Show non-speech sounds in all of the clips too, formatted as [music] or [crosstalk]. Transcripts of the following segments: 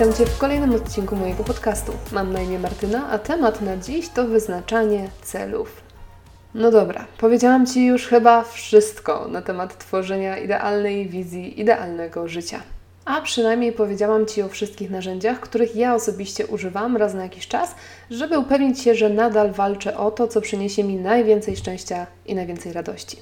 Witam Cię w kolejnym odcinku mojego podcastu. Mam na imię Martyna, a temat na dziś to wyznaczanie celów. No dobra, powiedziałam Ci już chyba wszystko na temat tworzenia idealnej wizji, idealnego życia. A przynajmniej powiedziałam Ci o wszystkich narzędziach, których ja osobiście używam raz na jakiś czas, żeby upewnić się, że nadal walczę o to, co przyniesie mi najwięcej szczęścia i najwięcej radości.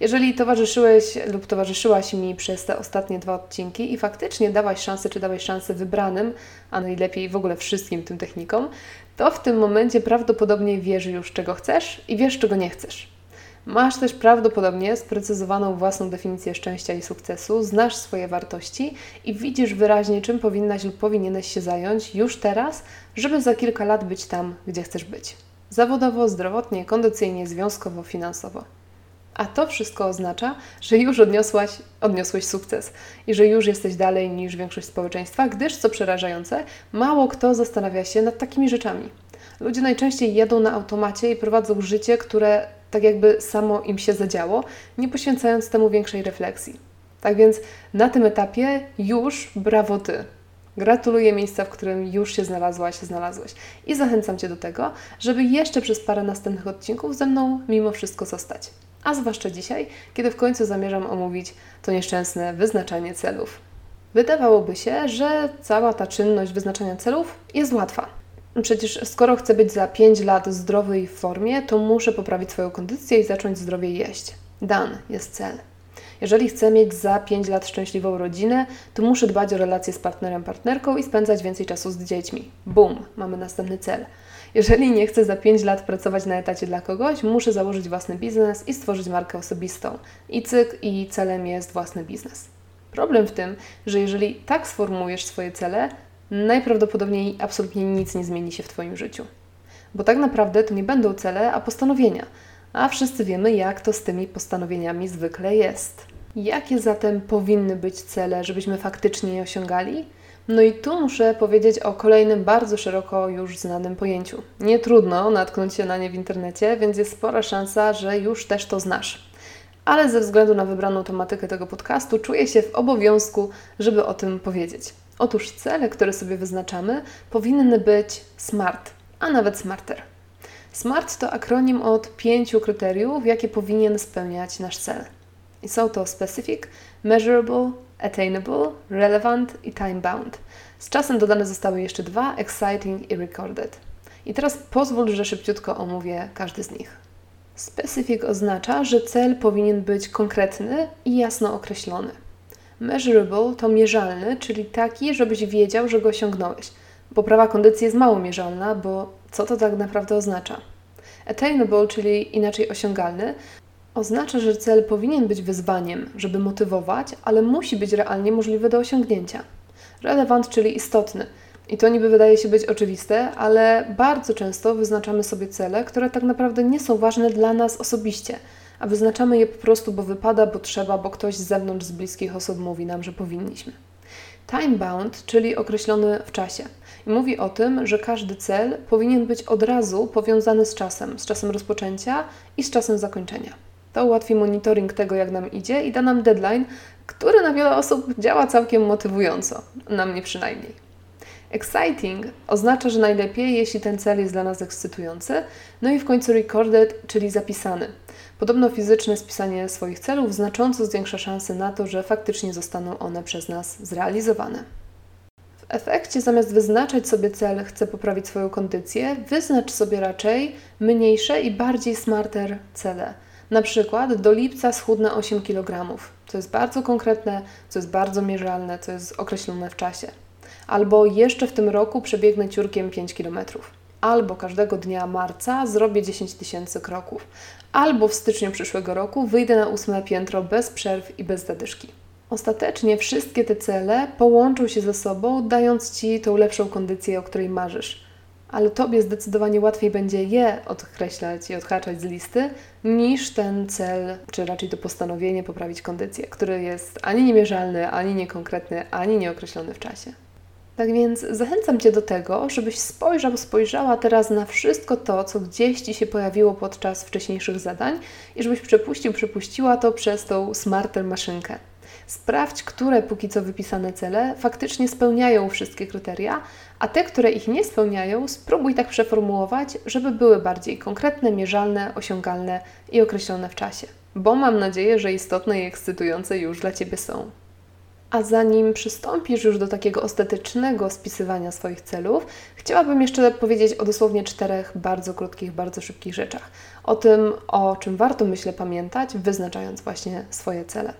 Jeżeli towarzyszyłeś lub towarzyszyłaś mi przez te ostatnie dwa odcinki i faktycznie dałaś szansę, czy dałeś szansę wybranym, a najlepiej w ogóle wszystkim tym technikom, to w tym momencie prawdopodobnie wiesz już, czego chcesz i wiesz, czego nie chcesz. Masz też prawdopodobnie sprecyzowaną własną definicję szczęścia i sukcesu, znasz swoje wartości i widzisz wyraźnie, czym powinnaś lub powinieneś się zająć już teraz, żeby za kilka lat być tam, gdzie chcesz być. Zawodowo, zdrowotnie, kondycyjnie, związkowo, finansowo. A to wszystko oznacza, że już odniosłaś, odniosłeś sukces i że już jesteś dalej niż większość społeczeństwa, gdyż, co przerażające, mało kto zastanawia się nad takimi rzeczami. Ludzie najczęściej jedą na automacie i prowadzą życie, które tak jakby samo im się zadziało, nie poświęcając temu większej refleksji. Tak więc na tym etapie już brawo Ty. Gratuluję miejsca, w którym już się znalazłaś, znalazłeś. I zachęcam Cię do tego, żeby jeszcze przez parę następnych odcinków ze mną mimo wszystko zostać. A zwłaszcza dzisiaj, kiedy w końcu zamierzam omówić to nieszczęsne wyznaczanie celów. Wydawałoby się, że cała ta czynność wyznaczania celów jest łatwa. Przecież skoro chcę być za 5 lat zdrowy i w formie, to muszę poprawić swoją kondycję i zacząć zdrowie jeść. Dan jest cel. Jeżeli chcę mieć za 5 lat szczęśliwą rodzinę, to muszę dbać o relacje z partnerem, partnerką i spędzać więcej czasu z dziećmi. Bum, mamy następny cel. Jeżeli nie chcę za 5 lat pracować na etacie dla kogoś, muszę założyć własny biznes i stworzyć markę osobistą. I cyk, i celem jest własny biznes. Problem w tym, że jeżeli tak sformułujesz swoje cele, najprawdopodobniej absolutnie nic nie zmieni się w Twoim życiu. Bo tak naprawdę to nie będą cele, a postanowienia. A wszyscy wiemy, jak to z tymi postanowieniami zwykle jest. Jakie zatem powinny być cele, żebyśmy faktycznie je osiągali? No i tu muszę powiedzieć o kolejnym bardzo szeroko już znanym pojęciu. Nie trudno natknąć się na nie w internecie, więc jest spora szansa, że już też to znasz. Ale ze względu na wybraną tematykę tego podcastu czuję się w obowiązku, żeby o tym powiedzieć. Otóż cele, które sobie wyznaczamy, powinny być SMART, a nawet smarter. SMART to akronim od pięciu kryteriów, jakie powinien spełniać nasz cel. I są to specific, measurable, attainable, relevant i time-bound. Z czasem dodane zostały jeszcze dwa, exciting i recorded. I teraz pozwól, że szybciutko omówię każdy z nich. Specific oznacza, że cel powinien być konkretny i jasno określony. Measurable to mierzalny, czyli taki, żebyś wiedział, że go osiągnąłeś. Poprawa kondycji jest mało mierzalna, bo co to tak naprawdę oznacza? Attainable, czyli inaczej osiągalny, oznacza, że cel powinien być wyzwaniem, żeby motywować, ale musi być realnie możliwy do osiągnięcia. Relevant, czyli istotny. I to niby wydaje się być oczywiste, ale bardzo często wyznaczamy sobie cele, które tak naprawdę nie są ważne dla nas osobiście – a wyznaczamy je po prostu, bo wypada, bo trzeba, bo ktoś z zewnątrz, z bliskich osób mówi nam, że powinniśmy. Time bound, czyli określony w czasie. Mówi o tym, że każdy cel powinien być od razu powiązany z czasem, z czasem rozpoczęcia i z czasem zakończenia. To ułatwi monitoring tego, jak nam idzie i da nam deadline, który na wiele osób działa całkiem motywująco, na mnie przynajmniej. Exciting oznacza, że najlepiej, jeśli ten cel jest dla nas ekscytujący. No i w końcu recorded, czyli zapisany. Podobno fizyczne spisanie swoich celów znacząco zwiększa szanse na to, że faktycznie zostaną one przez nas zrealizowane. W efekcie, zamiast wyznaczać sobie cel, chcę poprawić swoją kondycję, wyznacz sobie raczej mniejsze i bardziej smarter cele. Na przykład do lipca schudnę 8 kg, co jest bardzo konkretne, co jest bardzo mierzalne, co jest określone w czasie albo jeszcze w tym roku przebiegnę ciurkiem 5 km, albo każdego dnia marca zrobię 10 tysięcy kroków, albo w styczniu przyszłego roku wyjdę na ósme piętro bez przerw i bez zadyszki. Ostatecznie wszystkie te cele połączą się ze sobą, dając Ci tą lepszą kondycję, o której marzysz. Ale Tobie zdecydowanie łatwiej będzie je odkreślać i odhaczać z listy, niż ten cel, czy raczej to postanowienie poprawić kondycję, który jest ani niemierzalny, ani niekonkretny, ani nieokreślony w czasie. Tak więc zachęcam Cię do tego, żebyś spojrzał, spojrzała teraz na wszystko to, co gdzieś Ci się pojawiło podczas wcześniejszych zadań i żebyś przepuścił, przepuściła to przez tą smarter maszynkę. Sprawdź, które póki co wypisane cele faktycznie spełniają wszystkie kryteria, a te, które ich nie spełniają, spróbuj tak przeformułować, żeby były bardziej konkretne, mierzalne, osiągalne i określone w czasie. Bo mam nadzieję, że istotne i ekscytujące już dla Ciebie są. A zanim przystąpisz już do takiego ostatecznego spisywania swoich celów, chciałabym jeszcze powiedzieć o dosłownie czterech bardzo krótkich, bardzo szybkich rzeczach. O tym, o czym warto myślę pamiętać, wyznaczając właśnie swoje cele.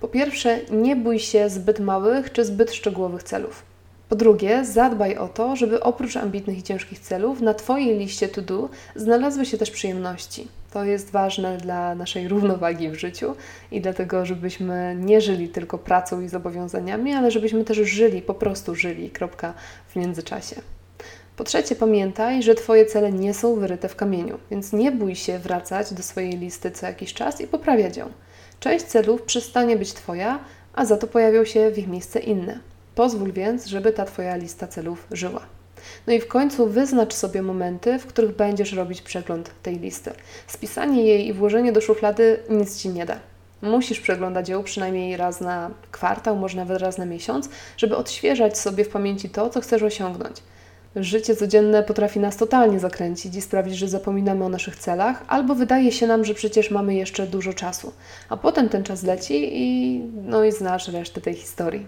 Po pierwsze, nie bój się zbyt małych czy zbyt szczegółowych celów. Po drugie, zadbaj o to, żeby oprócz ambitnych i ciężkich celów na Twojej liście to do znalazły się też przyjemności. To jest ważne dla naszej równowagi w życiu i dlatego, żebyśmy nie żyli tylko pracą i zobowiązaniami, ale żebyśmy też żyli, po prostu żyli, kropka, w międzyczasie. Po trzecie, pamiętaj, że Twoje cele nie są wyryte w kamieniu, więc nie bój się wracać do swojej listy co jakiś czas i poprawiać ją. Część celów przestanie być Twoja, a za to pojawią się w ich miejsce inne. Pozwól więc, żeby ta Twoja lista celów żyła. No i w końcu wyznacz sobie momenty, w których będziesz robić przegląd tej listy. Spisanie jej i włożenie do szuflady nic Ci nie da. Musisz przeglądać ją przynajmniej raz na kwartał, może nawet raz na miesiąc, żeby odświeżać sobie w pamięci to, co chcesz osiągnąć. Życie codzienne potrafi nas totalnie zakręcić i sprawić, że zapominamy o naszych celach, albo wydaje się nam, że przecież mamy jeszcze dużo czasu, a potem ten czas leci i no i znasz resztę tej historii.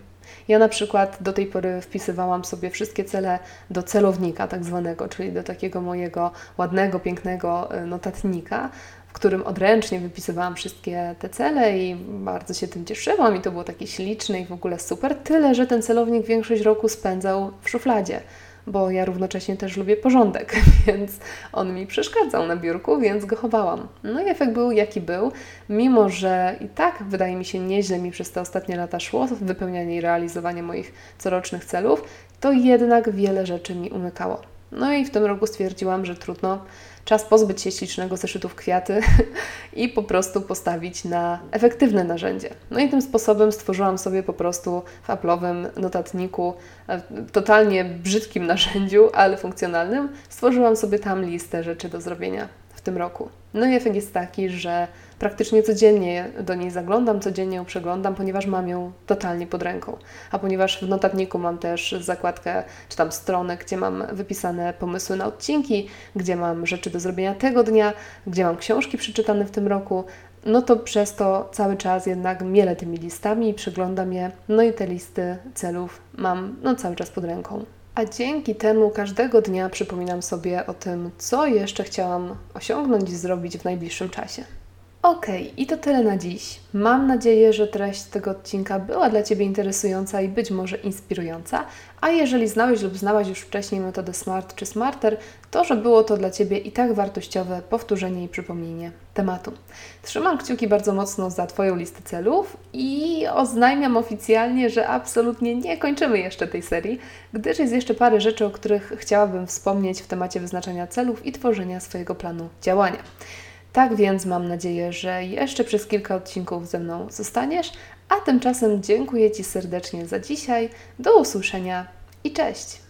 Ja na przykład do tej pory wpisywałam sobie wszystkie cele do celownika, tak zwanego, czyli do takiego mojego ładnego, pięknego e, notatnika, w którym odręcznie wypisywałam wszystkie te cele i bardzo się tym cieszyłam i to było takie śliczne i w ogóle super. Tyle, że ten celownik większość roku spędzał w szufladzie bo ja równocześnie też lubię porządek, [laughs] więc on mi przeszkadzał na biurku, więc go chowałam. No i efekt był jaki był, mimo że i tak wydaje mi się nieźle mi przez te ostatnie lata szło wypełnianie i realizowanie moich corocznych celów, to jednak wiele rzeczy mi umykało. No i w tym roku stwierdziłam, że trudno, czas pozbyć się ślicznego zeszytów kwiaty [laughs] i po prostu postawić na efektywne narzędzie. No i tym sposobem stworzyłam sobie po prostu w Apple'owym notatniku, e, totalnie brzydkim [laughs] narzędziu, ale funkcjonalnym, stworzyłam sobie tam listę rzeczy do zrobienia. w tym roku. No i efekt jest taki, że praktycznie codziennie do niej zaglądam, codziennie ją przeglądam, ponieważ mam ją totalnie pod ręką. A ponieważ w notatniku mam też zakładkę, czy tam stronę, gdzie mam wypisane pomysły na odcinki, gdzie mam rzeczy do zrobienia tego dnia, gdzie mam książki przeczytane w tym roku, no to przez to cały czas jednak mielę tymi listami przeglądam je, no i te listy celów mam no, cały czas pod ręką. A dzięki temu każdego dnia przypominam sobie o tym, co jeszcze chciałam osiągnąć i zrobić w najbliższym czasie. Ok, i to tyle na dziś. Mam nadzieję, że treść tego odcinka była dla Ciebie interesująca i być może inspirująca, a jeżeli znałeś lub znałaś już wcześniej metodę SMART czy SMARTER, to że było to dla Ciebie i tak wartościowe powtórzenie i przypomnienie tematu. Trzymam kciuki bardzo mocno za Twoją listę celów i oznajmiam oficjalnie, że absolutnie nie kończymy jeszcze tej serii, gdyż jest jeszcze parę rzeczy, o których chciałabym wspomnieć w temacie wyznaczania celów i tworzenia swojego planu działania. Tak więc mam nadzieję, że jeszcze przez kilka odcinków ze mną zostaniesz, a tymczasem dziękuję Ci serdecznie za dzisiaj. Do usłyszenia i cześć!